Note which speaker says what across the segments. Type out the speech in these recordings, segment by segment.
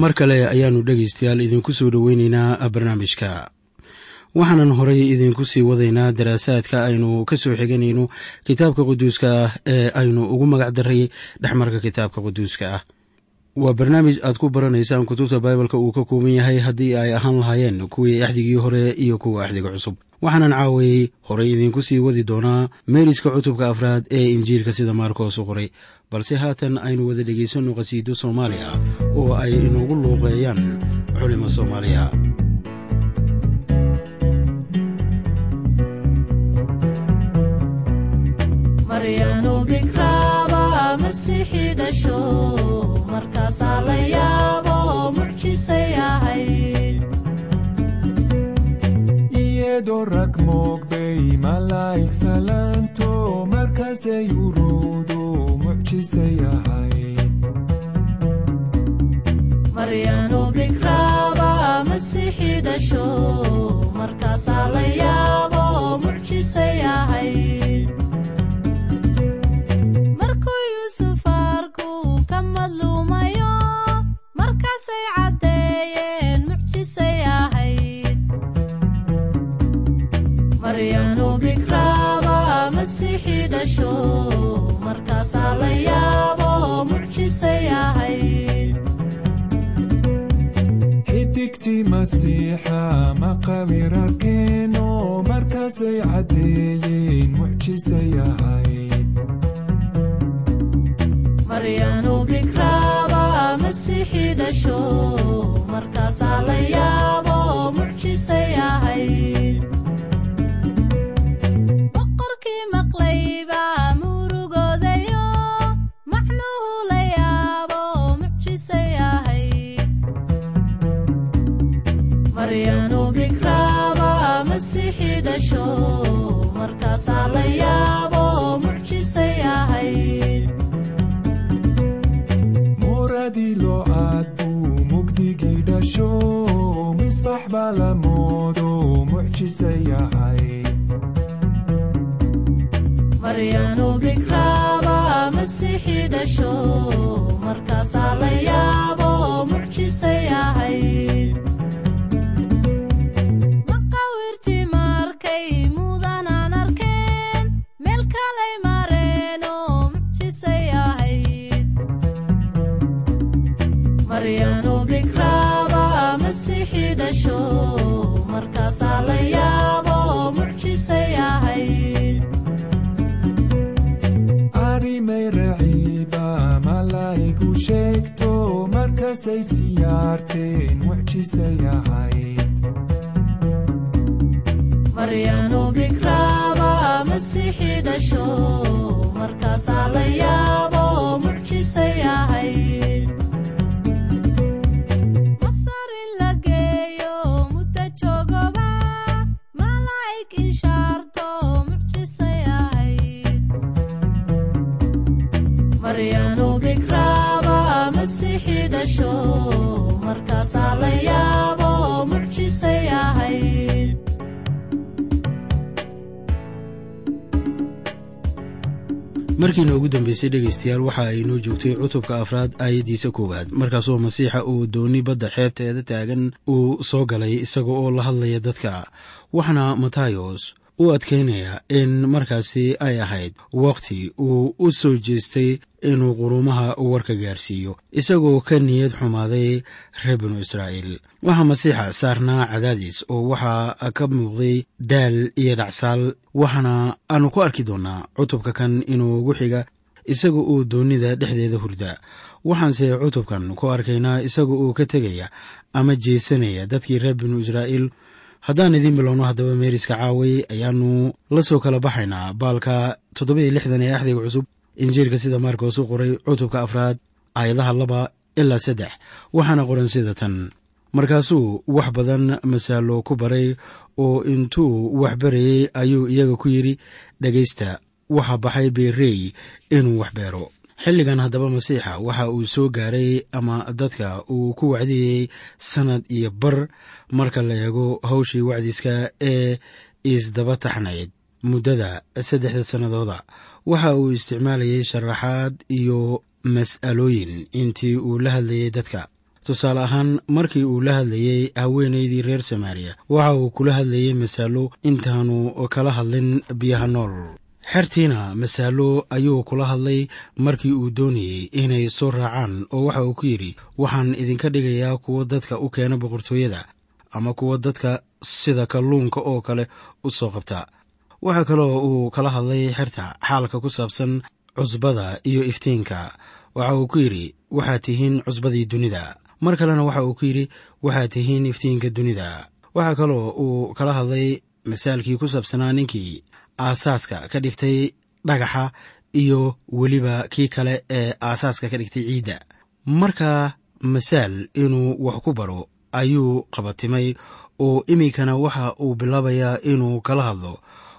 Speaker 1: mar kale ayaannu dhegaystayaal idinku soo dhoweyneynaa barnaamijka. Waxaanan horay idinku sii wadaynaa daraasaadka aynu ka soo xiganayno kitaabka quduuska ah ee aynu ugu magac daray dhexmarka kitaabka quduuska ah waa barnaamij aad ku baranaysaan kutubta baibalka uu ka kooban yahay haddii ay ahaan lahaayeen kuwii axdigii hore iyo kuwa axdiga cusub. Waxaanan caawayey horay idinku sii wadi doonaa meeriska cutubka afraad ee injiilka sida maarkoos u qoray. Balse haatan aynu wada dhegaysanno qhasiido soomaali ah oo ay inoogu luuqeeyaan culimo soomaaliya
Speaker 2: masiixi dhasho markaasaa la yaabo mucjisay ahayd
Speaker 3: iyadoo rag moogbay malaa'ig salaanto markaasay uroodo mucjisay ahayd
Speaker 2: maryanu bikraaba masiixi dhasho markaasaa la yaabo mucjisay ahayd
Speaker 3: xidigtii masiixa maqawir arkeeno markaasay caddeeyeen mucjisay ahayd
Speaker 2: maryanu
Speaker 3: markaasay siyaarteen mucjisay ahayd
Speaker 2: maryanu bikraaba markaasaa la yaabo mucjisay ahayd
Speaker 1: markiina ugu dambeysay dhegaystayaal waxa ay inoo joogtay cutubka afraad aayaddiisa koowaad. Markaasoo masiixa uu dooni badda xeebteeda taagan uu soo galay isaga oo la hadlaya dadka. Waxaana matayos u adkaynaya in markaasi ay ahayd wakhti uu u soo jeestay inuu quruumaha warka gaarsiiyo isagoo ka niyad xumaaday reer binu israa'iil. Waxaa masiixa saarnaa cadaadis oo waxaa ka muuqday daal iyo dhacsaal waxaana aanu ku arki doonnaa cutubka kan inuu ugu xiga isaga uu doonnida dhexdeeda hurda. Waxaanse cutubkan ku arkaynaa isaga uu ka tegaya ama jeesanaya dadkii reer binu israa'iil haddaan idiin bilowno haddaba meeriska caaway ayaannu la soo kala baxaynaa baalka toddoba-iyo lixdan ee axdiga cusub. Injiilka sida maarkoos u qoray cutubka afraad aayadaha laba ilaa saddex waxaana qoran sida tan. Markaasuu wax badan masaalo ku baray oo intuu wax barayey ayuu iyaga ku yidhi dhegaysta waxa baxay beerey inuu wax beero xilligan haddaba masiixa waxa uu soo gaaray ama dadka uu ku wacdiyey sannad iyo bar marka la eego hawshii wacdiska ee isdaba taxnayd muddada saddexda sannadooda waxa uu isticmaalayay sharaxaad iyo mas'alooyin intii uu la hadlayey dadka. Tusaale ahaan markii uu la hadlayey haweenaydii reer samaariya waxa uu kula hadlayey masaalo intaanu kala hadlin biyaha nool xertiina masaalo ayuu kula hadlay markii uu doonayey inay soo raacaan oo waxa uu ku yidhi waxaan idinka dhigayaa kuwo dadka u keena boqortooyada ama kuwo dadka sida kalluunka oo kale u soo qabta. Waxaa kaloo uu kala hadlay xerta xaalka ku saabsan cusbada iyo iftiinka. Waxa uu ku yidhi waxaad tihiin cusbadii dunida. Mar kalena waxa uu ku yidhi waxaad tihiin iftiinka dunida. Waxaa kaloo uu kala hadlay masaalkii ku saabsanaa ninkii aasaaska ka dhigtay dhagaxa iyo weliba kii kale ee aasaaska ka dhigtay ciidda. Marka masaal inuu wax ku baro ayuu qabatimay oo iminkana waxa uu bilaabayaa inuu kala hadlo.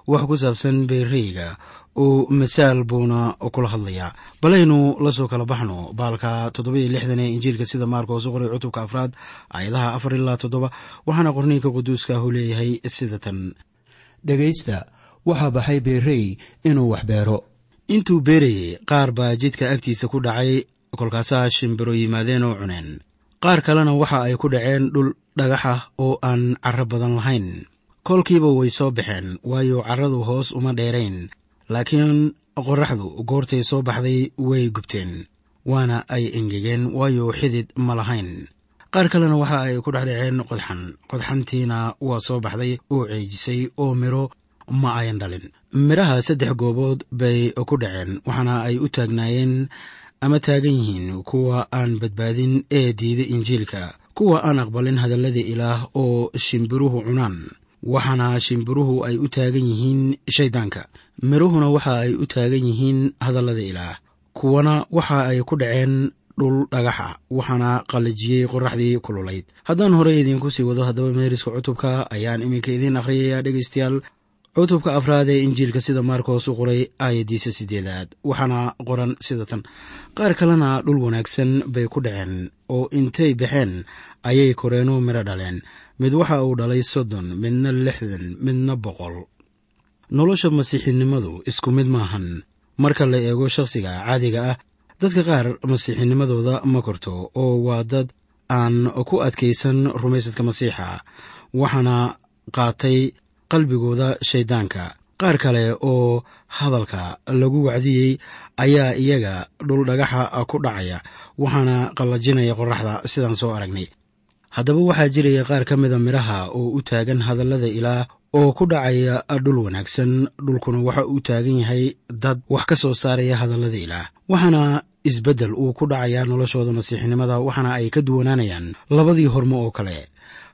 Speaker 1: Wax ku saabsan beereyga oo masaal buuna kula hadlayaa. Balaynu la soo kala baxno baalka toddoba-iyo lixdan ee injiilka sida maarkoos u qoray cutubka afraad aayadaha afar ilaa toddoba waxaana qorniinka quduuska ahu leeyahay sida tan.
Speaker 4: Dhegaysta waxaa baxay beerey inuu wax beero.
Speaker 1: Intuu beerayey qaar baa jidka agtiisa ku dhacay kolkaasaa shimbiro yimaadeen oo cuneen. Qaar kalena waxa ay ku dhaceen dhul dhagaxa oo aan carro badan lahayn. Kolkiiba way soo baxeen waayo carradu hoos uma dheerayn. Laakiin qorraxdu goortay soo baxday way gubteen waana ay engegeen waayo xidid ma lahayn. Qaar kalena waxa ay ku dhexdhaceen qodxan. Qodxantiina waa soo baxday oo ceejisay oo midho ma ayan dhalin. Midhaha saddex goobood bay ku dhaceen waxaana ay u taagnaayeen ama taagan yihiin kuwa aan badbaadin ee diida injiilka kuwa aan aqbalin hadallada ilaah oo shimbiruhu cunaan waxaana shimbiruhu ay u taagan yihiin shayddaanka midhuhuna waxa ay u taagan yihiin hadallada ilaah kuwana waxa ay ku dhaceen dhul dhagaxa waxaana qalajiyey qoraxdii kululayd haddaan horey idiinku sii wado haddaba meeriska cutubka ayaan iminka idiin akhriyayaa dhegaystayaal cutubka afraad ee injiilka sida maarkoos u qoray aayaddiisa siddeedaad waxaana qoran sida tan qaar kalena dhul wanaagsan bay ku dhaceen oo intay baxeen ayay koreenoo midho dhaleen mid waxa uu dhalay soddon midna lixdan midna boqol. Nolosha masiixinimadu isku mid maahan. Marka la eego shakhsiga caadiga ah dadka qaar masiixinimadooda ma korto oo waa dad aan ku adkaysan rumaysadka masiixa waxaana qaatay qalbigooda shayddaanka qaar kale oo hadalka lagu wacdiyey ayaa iyaga dhul dhagaxa ku dhacaya waxaana qallajinaya qorraxda sidaan soo aragnay. Haddaba waxaa jiraya qaar ka mida midhaha oo u taagan hadallada ilaah oo ku dhacaya dhul wanaagsan dhulkuna waxa uu taagan yahay dad wax ka soo saaraya hadallada ilaah. Waxaana isbeddel uu ku dhacayaa noloshooda masiixinimada waxaana ay ka duwanaanayaan labadii hormo oo kale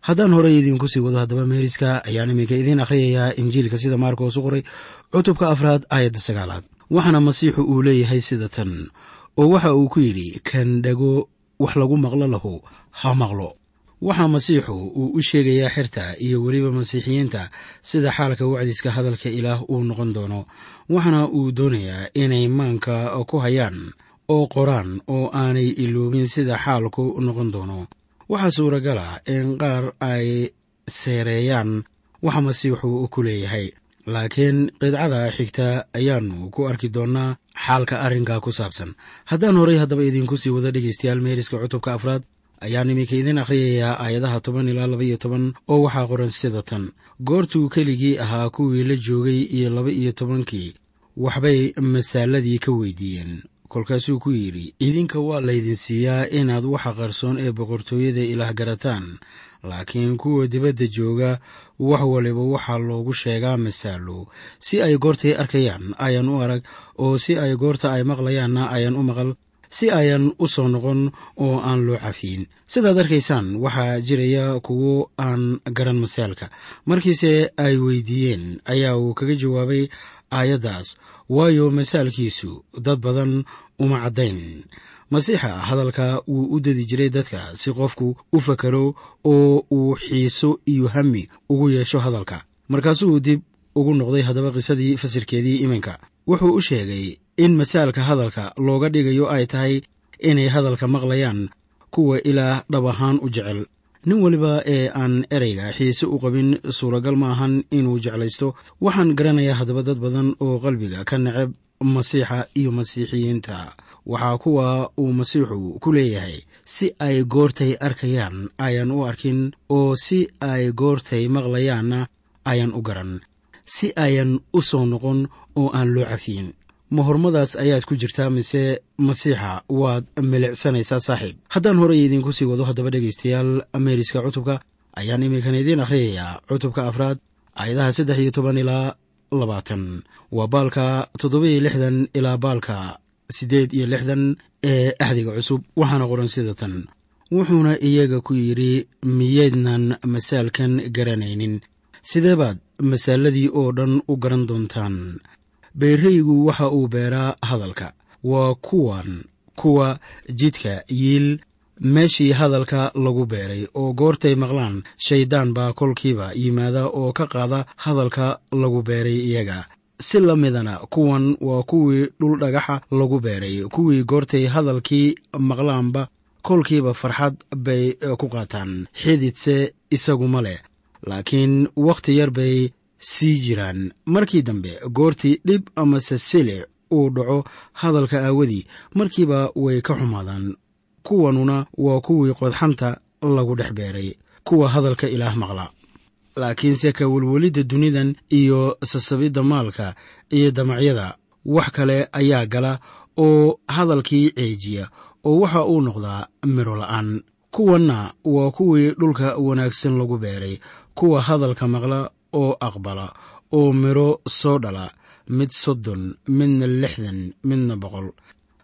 Speaker 1: haddaan horey idiinku sii wado haddaba meeriska ayaan iminka idiin akhriyayaa injiilka sida maarkoos u qoray cutubka afraad aayadda sagaalaad. Waxaana masiixu uu leeyahay sida tan oo waxa uu ku yidhi kan dhego wax lagu maqlo lahu ha maqlo. Waxaa masiixu uu u sheegayaa xerta iyo weliba masiixiyiinta sida xaalka wacdiska hadalka ilaah uu noqon doono. Waxaana uu doonayaa inay maanka ku hayaan oo qoraan oo aanay iloobin sida xaalku noqon doono waxaa suuragala in qaar ay seereeyaan waxa masiixu ku leeyahay. Laakiin qidcada xigta ayaannu ku arki doonnaa xaalka arrinka ku saabsan. Haddaan horay haddaba idiinku sii wado dhegaystayaal meeriska cutubka afraad ayaan iminka idin akhriyayaa aayadaha toban ilaa laba iyo toban oo waxaa qoran sida tan. Goortuu keligii ahaa kuwii la joogay iyo laba iyo tobankii waxbay masaaladii ka weydiiyeen kolkaasuu ku yidhi idinka waa laydin siiyaa inaad waxa qarsoon ee boqortooyada ilaah garataan laakiin kuwa dibadda jooga wax waliba waxaa loogu sheegaa masaalo si ay goortay arkayaan ayaan u arag oo si ay goorta ay maqlayaanna ayaan u maqal si ayan u soo noqon oo aan loo cafiyin. Sidaad arkaysaan waxaa jiraya kuwo aan garan masaalka markiise ay weydiiyeen ayaa uu kaga jawaabay aayaddaas waayo masaalkiisu dad badan uma caddayn. Masiixa hadalka wuu u dedi jiray dadka si qofku u fakaro oo uu xiiso iyo hami ugu yeesho hadalka. Markaasuu dib ugu noqday haddaba qisadii fasirkeedii iminka wuxuu u sheegay in masaalka hadalka looga dhigayo ay tahay inay hadalka maqlayaan kuwa ilaah dhab ahaan u jecel nin weliba ee aan ereyga xiise u qabin suuragal ma ahan inuu jeclaysto. Waxaan garanayaa haddaba dad badan oo qalbiga ka neceb masiixa iyo masiixiyiinta. Waxaa kuwa uu masiixu ku leeyahay si ay goortay arkayaan ayaan u arkin oo si ay goortay maqlayaanna ayaan u garan. Si ayan u soo noqon oo aan loo cafiyin ma hormadaas ayaad ku jirtaa mise masiixa waad milicsanaysaa saaxiib. Haddaan horey idiinku sii wado haddaba dhegaystayaal meeriska cutubka ayaan iminkan idiin akhriyayaa. Cutubka afraad aayadaha saddex iyo toban ilaa labaatan. Waa baalka toddoba-iyo lixdan ilaa baalka siddeed iyo lixdan ee axdiga cusub. Waxaana qoran sida tan. Wuxuuna iyaga ku yidhi miyaydnan masaalkan garanaynin. Sidee baad masaaladii oo dhan u garan doontaan beeraygu waxa uu beeraa hadalka. Waa kuwan kuwa jidka yiil meeshii hadalka lagu beeray oo goortay maqlaan shayddaan baa kolkiiba yimaada oo ka qaada hadalka lagu beeray iyaga. Si la midana kuwan waa kuwii dhul dhagaxa lagu beeray kuwii goortay hadalkii maqlaanba kolkiiba farxad bay ku qaataan. Xididse isaguma leh laakiin wakhti yar bay sii jiraan. Markii dambe goortii dhib amase silic uu dhaco hadalka aawadii markiiba way ka xumaadaan. Kuwanuna waa kuwii qodxanta lagu dhex beeray kuwa hadalka ilaah maqla. Laakiinse ka welwelidda dunidan iyo sasabidda maalka iyo damacyada wax kale ayaa gala oo hadalkii ceejiya oo waxa uu noqdaa midho la'aan. Kuwanna waa kuwii dhulka wanaagsan lagu beeray kuwa hadalka maqla oo aqbala oo midho soo dhala mid soddon midna lixdan midna boqol.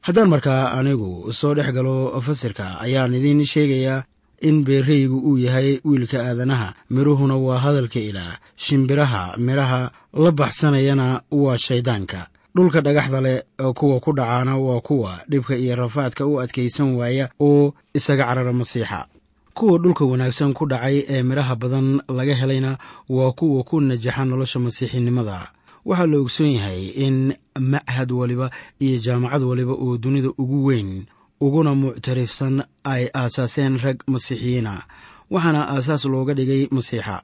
Speaker 1: Haddaan markaa anigu soo dhex galo fasirka ayaan idiin sheegayaa in beeraygu uu yahay wiilka aadanaha. Midhuhuna waa hadalka ilaah shimbiraha midhaha la baxsanayana waa shayddaanka dhulka dhagaxda leh kuwa ku dhacaana waa kuwa dhibka iyo rafaadka u adkaysan waaya oo isaga carara masiixa kuwa dhulka wanaagsan ku dhacay ee midhaha badan laga helayna waa kuwa ku najaxa nolosha masiixinimada. Waxaa la ogsoon yahay in machad waliba iyo jaamacad waliba oo dunida ugu weyn uguna muctarifsan ay aasaaseen rag masiixiyiina. Waxaana aasaas looga dhigay masiixa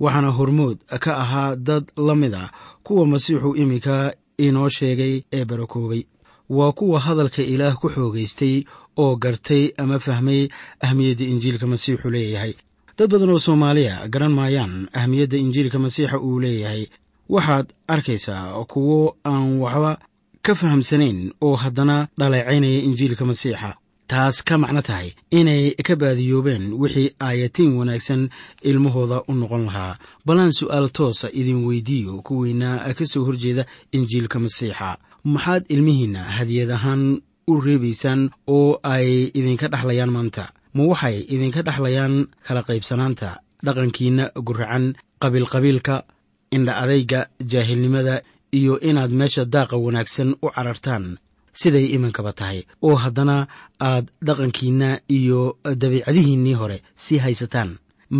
Speaker 1: waxaana hormood ka ahaa dad la mid a kuwa masiixu iminka inoo sheegay ee barakoobay waa kuwa hadalka ilaah ku xoogaystay oo gartay ama fahmay ahmiyadda injiilka masiixu leeyahay. Dad badan oo soomaaliya garan maayaan ahmiyadda injiilka masiixa uu leeyahay. Waxaad arkaysaa kuwo aan waxba ka fahamsanayn oo haddana dhaleecaynaya injiilka masiixa. Taas ka macno tahay inay ka baadiyoobeen wixii aayatiin wanaagsan ilmahooda u noqon lahaa. Ballaan su'aal toosa idin weydiiyo kuwiina ka soo horjeeda injiilka masiixa. Maxaad ilmihiinna hadiyad ahaan u reebaysaan oo ay idinka dhexlayaan maanta. Ma waxay idinka dhexlayaan kala qaybsanaanta dhaqankiinna guracan qabiilqabiilka indha adayga jaahilnimada iyo inaad meesha daaqa wanaagsan u carartaan. Siday iminkaba tahay. Oo haddana aad dhaqankiinna iyo dabiicadihiinnii hore sii haysataan.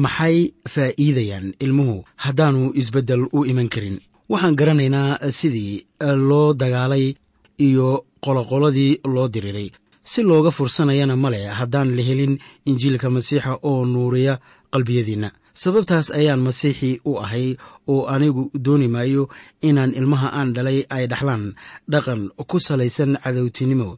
Speaker 1: Maxay faa'iidayaan ilmuhu? Haddaanu isbeddel u iman karin. Waxaan garanaynaa sidii loo dagaalay iyo qoloqoladii loo diriray si looga fursanayana ma leh haddaan la helin injiilka masiixa oo nuuriya qalbiyadiinna. Sababtaas ayaan masiixii u ahay oo anigu dooni maayo inaan ilmaha aan dhalay ay dhaxlaan dhaqan ku salaysan cadowtinimo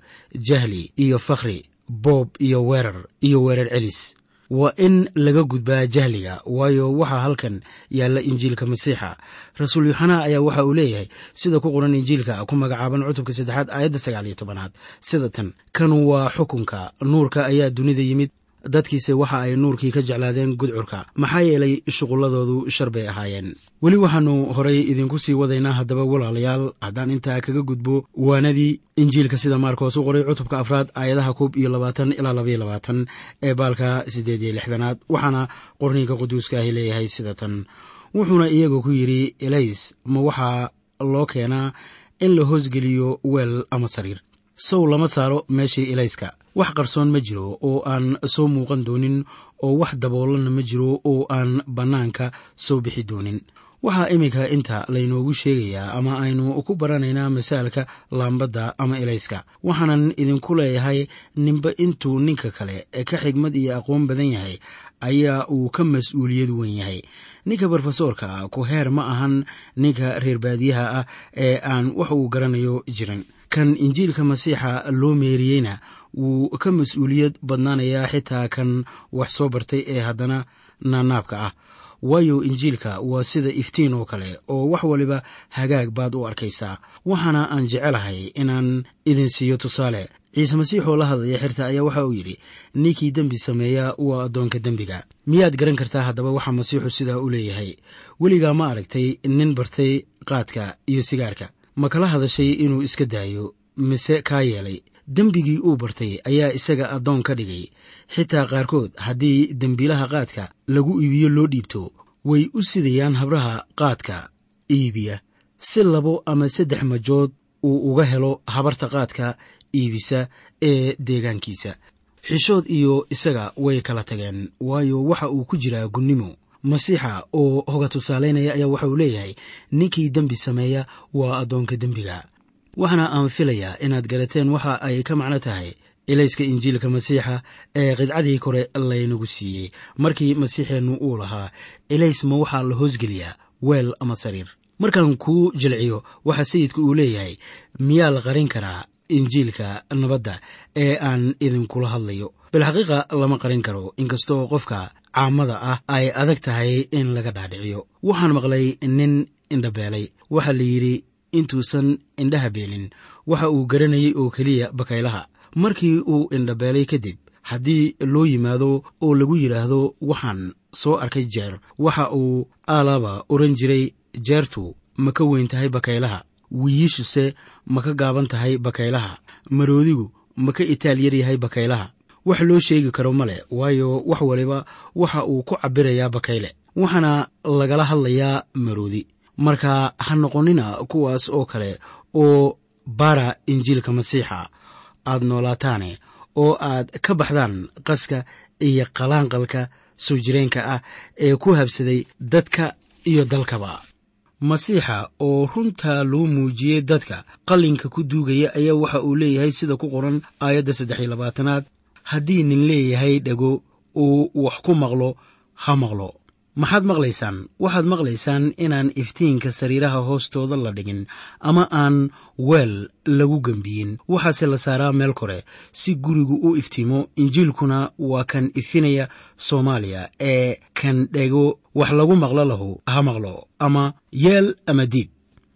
Speaker 1: jahli iyo fakhri boob iyo weerar iyo weerar celis waa in laga gudbaa jahliga waayo waxaa halkan yaalla injiilka masiixa. Rasuul yuxanaa ayaa waxa uu leeyahay sida ku qoran injiilka ku magacaaban cutubka saddexaad aayadda sagaal iyo tobanaad. Sida tan kan waa xukunka nuurka ayaa dunida yimid dadkiise waxa ay nuurkii ka jeclaadeen gudcurka. Maxaa yeelay shuqulladoodu shar bay ahaayeen. Weli waxaannu horay idinku sii wadaynaa haddaba walaalayaal haddaan intaa kaga gudbo waanadii injiilka sida maarkoos u qoray cutubka afraad aayadaha koob iyo labaatan ilaa labaiyo labaatan ee baalka siddeed iyo lixdanaad waxaana qorniinka quduuska ahi leeyahay sida tan. Wuxuuna iyaga ku yidhi elays ma waxaa loo keenaa in la hoosgeliyo weel ama sariir sow lama saaro meeshii elayska wax qarsoon ma jiro oo aan soo muuqan doonin oo wax daboolanna ma jiro oo aan bannaanka soo bixi doonin. Waxaa iminka inta laynoogu sheegayaa ama aynu ku baranaynaa masaalka laambadda ama elayska waxaanan idinku leeyahay ninba intuu ninka kale ka xigmad iyo aqoon badan yahay ayaa uu ka mas'uuliyad weyn yahay. Ninka brofesoorka ku heer ma ahan ninka reer baadiyaha ah ee aan wax uu garanayo jirin kan injiilka masiixa loo meeriyeyna wuu ka mas'uuliyad badnaanayaa xitaa kan wax soo bartay ee haddana naanaabka ah. Waayo injiilka waa sida iftiin oo kale oo wax waliba hagaag baad u arkaysaa. Waxaana aan jecelahay inaan idin siiyo tusaale. Ciise masiix oo la hadlaya xirta ayaa waxa uu yidhi ninkii dembi sameeya waa addoonka dembiga. Miyaad garan kartaa haddaba waxa masiixu sidaa u leeyahay. Weligaa ma aragtay nin bartay qaadka iyo sigaarka ma kala hadashay inuu iska daayo mise kaa yeelay. Dembigii uu bartay ayaa isaga addoon ka dhigay. Xitaa qaarkood haddii dembiilaha qaadka lagu iibiyo loo dhiibto way u sidayaan habraha qaadka iibiya. Si labo ama saddex majood uu uga helo habarta qaadka iibisa ee deegaankiisa. Xishood iyo isaga way kala tageen waayo waxa uu ku jiraa gunnimo masiixa oo hoga tusaalaynaya ayaa waxa uu leeyahay ninkii dembi sameeya waa addoonka dembiga. Waxaana aan filayaa inaad garateen waxa ay ka macno tahay elayska injiilka masiixa ee qidcadii kore laynagu siiyey. Markii masiixeennu uu lahaa elays ma waxaa la hoosgeliyaa weel ama sariir. Markaan kuu jilciyo waxa sayidku uu leeyahay miyaa la qarin karaa injiilka nabadda ee aan idinkula hadlayo. Bilxaqiiqa lama qarin karo inkastoo qofka caamada ah ay adag tahay in laga dhaadhiciyo. Waxaan maqlay nin indhabeelay. Waxaa la yidhi intuusan indhaha beelin. Waxa uu garanayay oo keliya bakaylaha. Markii uu indhabeelay kadib haddii loo yimaado oo lagu yidhaahdo waxaan soo arkay jeer. Waxa uu aalaba oran jiray jeertu ma ka weyn tahay bakaylaha? Wiyiishuse ma ka gaaban tahay bakaylaha? Maroodigu ma ka itaal yar yahay bakaylaha wax loo sheegi karo male waayo wax waliba waxa uu ku cabbirayaa bakayle. Waxaana lagala hadlayaa maroodi. Marka ha noqonina kuwaas oo kale oo bara injiilka masiixa aad noolaataane oo aad ka baxdaan qaska iyo qalaanqalka soo jireenka ah ee ku habsaday dadka iyo dalkaba. Masiixa oo runtaa loo muujiyey dadka qallinka ku duugaya ayaa waxa uu leeyahay sida ku qoran aayadda saddex iyo labaatanaad haddii nin leeyahay dhego uu wax ku maqlo ha maqlo. Maxaad maqlaysaan? Waxaad maqlaysaan inaan iftiinka sariiraha hoostooda la dhigin ama aan weel lagu gembiyin waxaase la saaraa meel kore. Si gurigu u iftiimo injiilkuna waa kan ifinaya soomaaliya ee kan dhego wax lagu maqlo lahu ha maqlo ama yeel ama diid.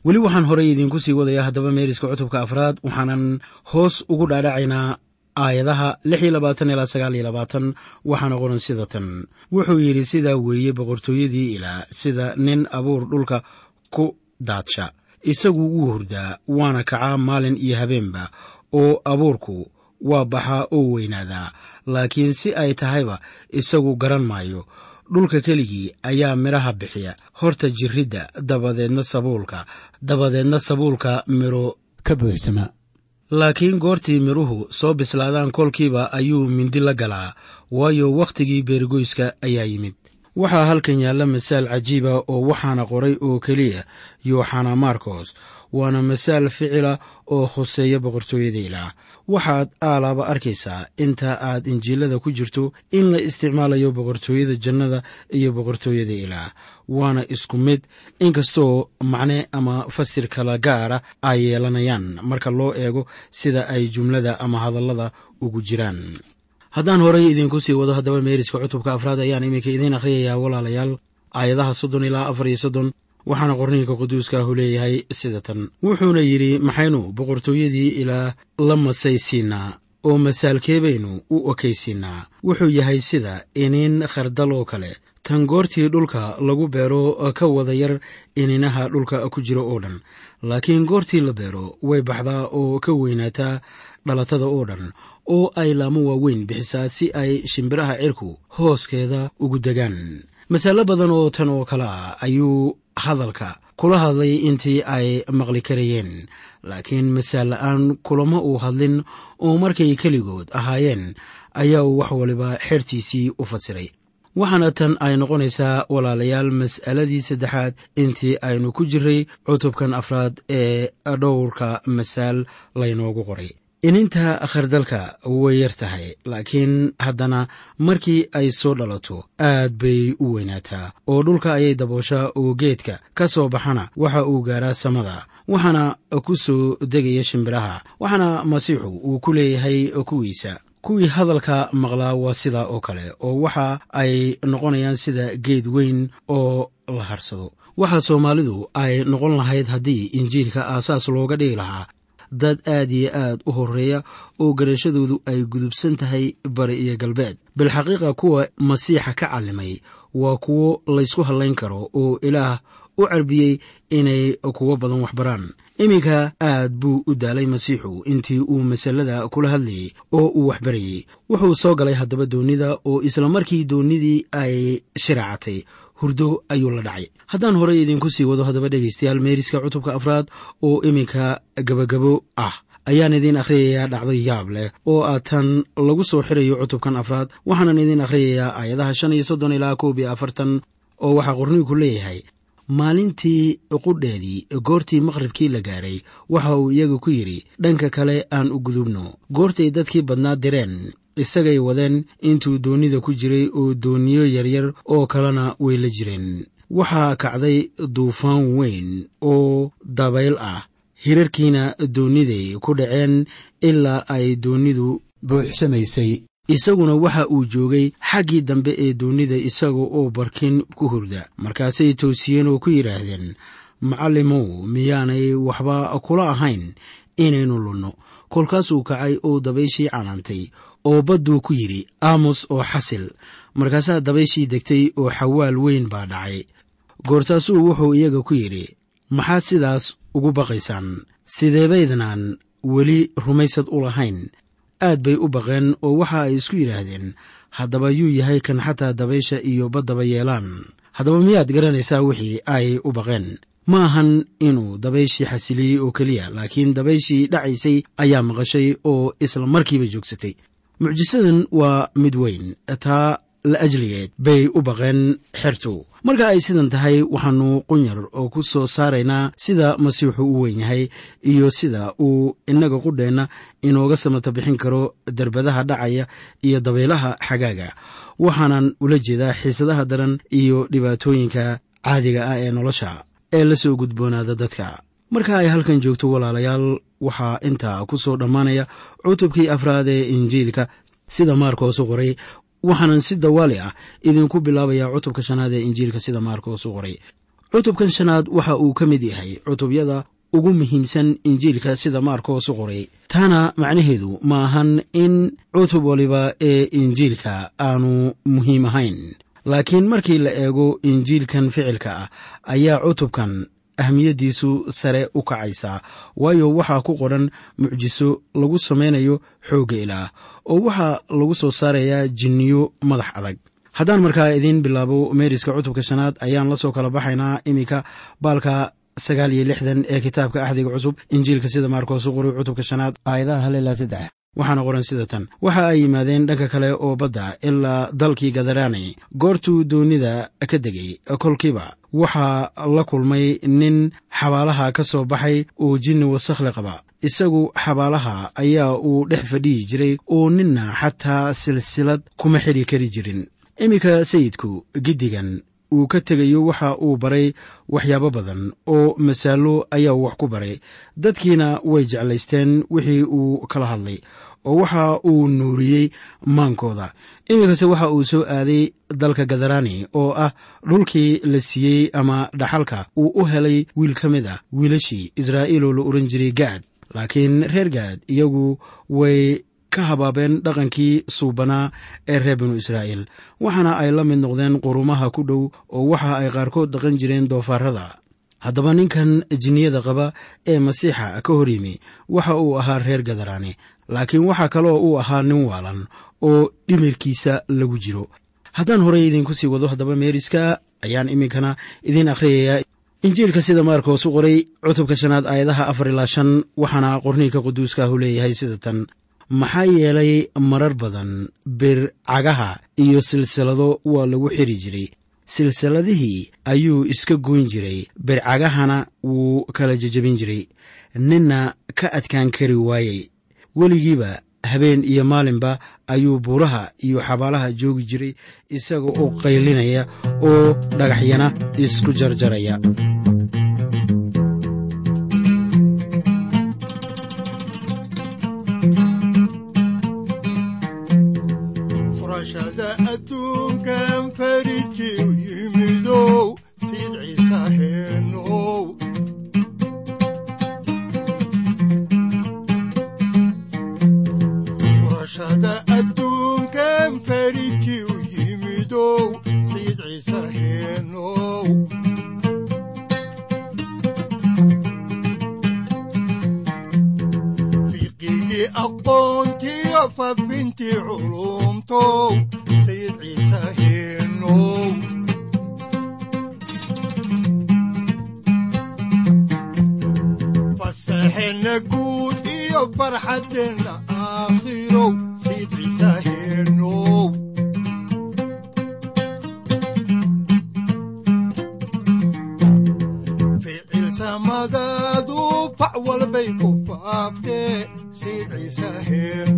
Speaker 1: Weli waxaan horey idiinku sii wadayaa haddaba meeriska cutubka afraad waxaanan hoos ugu dhaadhacaynaa aayadaha waxaana qoran sida tan. Wuxuu yidhi sidaa weeye boqortooyadii ilaa sida nin abuur dhulka ku daadsha. Isagu wuu hurdaa waana kacaa maalin iyo habeenba oo abuurku waa baxaa oo weynaadaa. Laakiin si ay tahayba isagu garan maayo dhulka keligii ayaa midhaha bixiya. Horta jirridda dabadeedna sabuulka dabadeedna sabuulka midho ka buuxsama laakiin goortii midhuhu soo bislaadaan kolkiiba ayuu mindi la galaa waayo wakhtigii beergoyska ayaa yimid waxaa halkan yaalla masaal cajiiba oo waxaana qoray oo keliya yooxana markos waana masaal ficila oo khuseeya boqortooyada ilaah waxaad aalaaba arkaysaa inta aad injiilada ku jirto in la isticmaalayo boqortooyada jannada iyo boqortooyada ilaah waana isku mid inkastoo macne ama fasir kala gaara ay yeelanayaan marka loo eego sida ay jumlada ama hadallada ugu jiraan haddaan horay idinku sii wado haddaba meeriska cutubka afraad ayaan iminka idiin akhriyayaa walaalayaal aayadaha soddon ilaa afar iyo soddon waxaana qorniinka quduuska ahu leeyahay sida tan. Wuxuuna yidhi maxaynu boqortooyadii ilaah la masaysiinaa oo masaalkeebaynu u okaysiinaa. Wuxuu yahay sida iniin khardal oo kale. Tan goortii dhulka lagu beero ka wada yar ininaha dhulka ku jira oo dhan laakiin goortii la beero way baxdaa oo ka weynaataa dhalatada oo dhan oo ay laamo waaweyn bixisaa si ay shimbiraha cirku hooskeeda ugu degaan. Masaalo badan oo tan oo kale ah ayuu hadalka kula hadlay intii ay maqli karayeen laakiin masaal la'aan kulama uu hadlin oo markay keligood ahaayeen ayaa uu wax waliba xertiisii u fasiray waxaana tan ay noqonaysaa walaalayaal mas'aladii saddexaad intii aynu ku jiray cutubkan afraad ee dhowrka masaal laynoogu qoray ininta khardalka way yar tahay laakiin haddana markii ay soo dhalato aad bay u weynaataa oo dhulka ayay dabooshaa oo geedka ka soo baxana waxa uu gaaraa samada waxaana ku soo degaya shimbiraha waxaana masiixu uu ku leeyahay kuwiisa. Kuwii hadalka maqlaa waa sidaa oo kale oo waxa ay noqonayaan sida geed weyn oo la harsado. Waxa soomaalidu ay noqon lahayd haddii injiilka aasaas looga dhigi lahaa dad aad iyo aad u horreeya oo garashadoodu ay gudubsan tahay bari iyo galbeed. Bilxaqiiqa kuwa masiixa ka calimay waa kuwo laysku hallayn karo oo ilaah u carbiyey inay kuwo badan waxbaraan. Iminka aad buu u daalay masiixu intii uu masalada kula hadlayey oo uu waxbarayey wuxuu soo galay haddaba doonnida oo isla markii doonnidii ay shiraacatay hurdo ayuu la dhacay. Haddaan horey idinku sii wado haddaba dhegaystayaal meeriska cutubka afraad oo iminka gabagabo ah ayaan idiin akhriyayaa dhacdo yaab leh oo ah tan lagu soo xirayo cutubkan afraad. Waxaanan idiin akhriyayaa aayadaha shan iyo soddon ilaa koob iyo afartan oo waxaa qorniinku leeyahay. Maalintii qudheedii goortii maqribkii la gaaray waxa uu iyaga ku yidhi dhanka kale aan u gudubno. Goortay dadkii badnaa direen isagay wadeen intuu doonnida ku jiray oo dooniyo yaryar oo kalena way la jireen. Waxaa kacday duufaan weyn oo dabayl ah. Hirarkiina doonniday ku dhaceen ilaa ay doonnidu buuxsamaysay. Isaguna waxa uu joogay xaggii dambe ee doonnida isaga oo barkin ku hurda. Markaasay toosiyeen oo ku yidhaahdeen macallimow miyaanay waxba kula ahayn inaynu lunno. Kolkaasuu kacay oo dabayshii canaantay oo badduu ku yidhi aamus oo xasil. Markaasaa dabayshii degtay oo xawaal weyn baa dhacay. Goortaasuu wuxuu iyaga ku yidhi maxaad sidaas ugu baqaysaan? Sideebaydnaan weli rumaysad u lahayn. Aad bay u baqeen oo waxa ay isku yidhaahdeen. Haddaba yuu yahay kan xataa dabaysha iyo baddaba yeelaan. Haddaba miyaad garanaysaa wixii ay u baqeen? Ma ahan inuu dabayshii xasiliyey oo keliya laakiin dabayshii dhacaysay ayaa maqashay oo isla markiiba joogsatay mucjisadan waa mid weyn taa la ajligeed bay u baqeen xertu. Marka ay sidan tahay waxaannu qunyar oo ku soo saaraynaa sida masiixu u weyn yahay iyo sida uu innaga qudheenna inooga samata bixin karo derbadaha dhacaya iyo dabaylaha xagaaga. Waxaanan ula jeedaa xiisadaha daran iyo dhibaatooyinka caadiga ah ee nolosha ee la soo gudboonaada dadka marka ay halkan joogto walaalayaal waxaa intaa ku soo dhammaanaya cutubkii afraad ee injiilka sida maarkoosu qoray waxaanan si dawaali ah idinku bilaabayaa cutubka shanaad ee injiilka sida maarkoos qoray. Cutubkan shanaad waxa uu ka mid yahay cutubyada ugu muhiimsan injiilka sida maarkoos u qoray. Taana macnaheedu ma ahan in cutub waliba ee injiilka aanu muhiim ahayn. Laakiin markii la eego injiilkan ficilka ah ayaa cutubkan ahmiyaddiisu sare u kacaysaa waayo waxaa ku qoran mucjiso lagu samaynayo xoogga ilaah oo waxaa lagu soo saarayaa jinniyo madax adag. Haddaan markaa idiin bilaabo meeriska cutubka shanaad ayaan la soo kala baxaynaa iminka baalka sagaal iyo lixdan ee kitaabka axdiga cusub injiilka sida maarkoosu qoray cutubka shanaad aayadaha hal ilaa saddex waxaana qoran sida tan. Waxa ay yimaadeen dhanka kale oo badda ilaa dalkii gadaraani goortuu doonida ka degay kolkiiba. Waxaa la kulmay nin xabaalaha ka soo baxay oo jinni wasakhle qaba. Isagu xabaalaha ayaa uu dhex fadhiyi jiray oo ninna xataa silsilad kuma xidhi kari jirin. Iminka sayidku giddigan uu ka tegayo waxa uu baray waxyaabo badan oo masaalo ayaa wax ku baray. Dadkiina way jeclaysteen wixii uu kala hadlay oo waxa uu nuuriyey maankooda. Iminkase waxa uu soo aaday dalka gadaraani oo ah dhulkii la siiyey ama dhaxalka uu u helay wiil ka mid ah wiilashii israa'iil oo la ohan jiray gaad laakiin reer gaad iyagu way ka habaabeen dhaqankii suubanaa ee reer binu israa'iil waxaana ay la mid noqdeen qurumaha ku dhow oo waxa ay qaarkood dhaqan jireen doofaarada haddaba ninkan jinniyada qaba ee masiixa ka hor yimi waxa uu ahaa reer gadaraani laakiin waxaa kaloo uu ahaa nin waalan oo dhimirkiisa lagu jiro. Haddaan horey idinku sii wado haddaba meeriska ayaan iminkana idiin akhriyayaa. Injiilka sida maarkoos u qoray cutubka shanaad aayadaha afar ilaa shan waxaana qorniinka quduuskaahu leeyahay sida tan maxaa yeelay marar badan bir cagaha iyo silsilado waa lagu xiri jiray. Silsiladihii ayuu iska goyn jiray bircagahana wuu kala jejebin jiray. Ninna ka adkaan kari waayey. Weligiiba habeen iyo maalinba ayuu buuraha iyo xabaalaha joogi jiray isaga oo qaylinaya oo dhagaxyana isku jarjaraya
Speaker 5: fac walbay ku faaftee sayid ciise heenow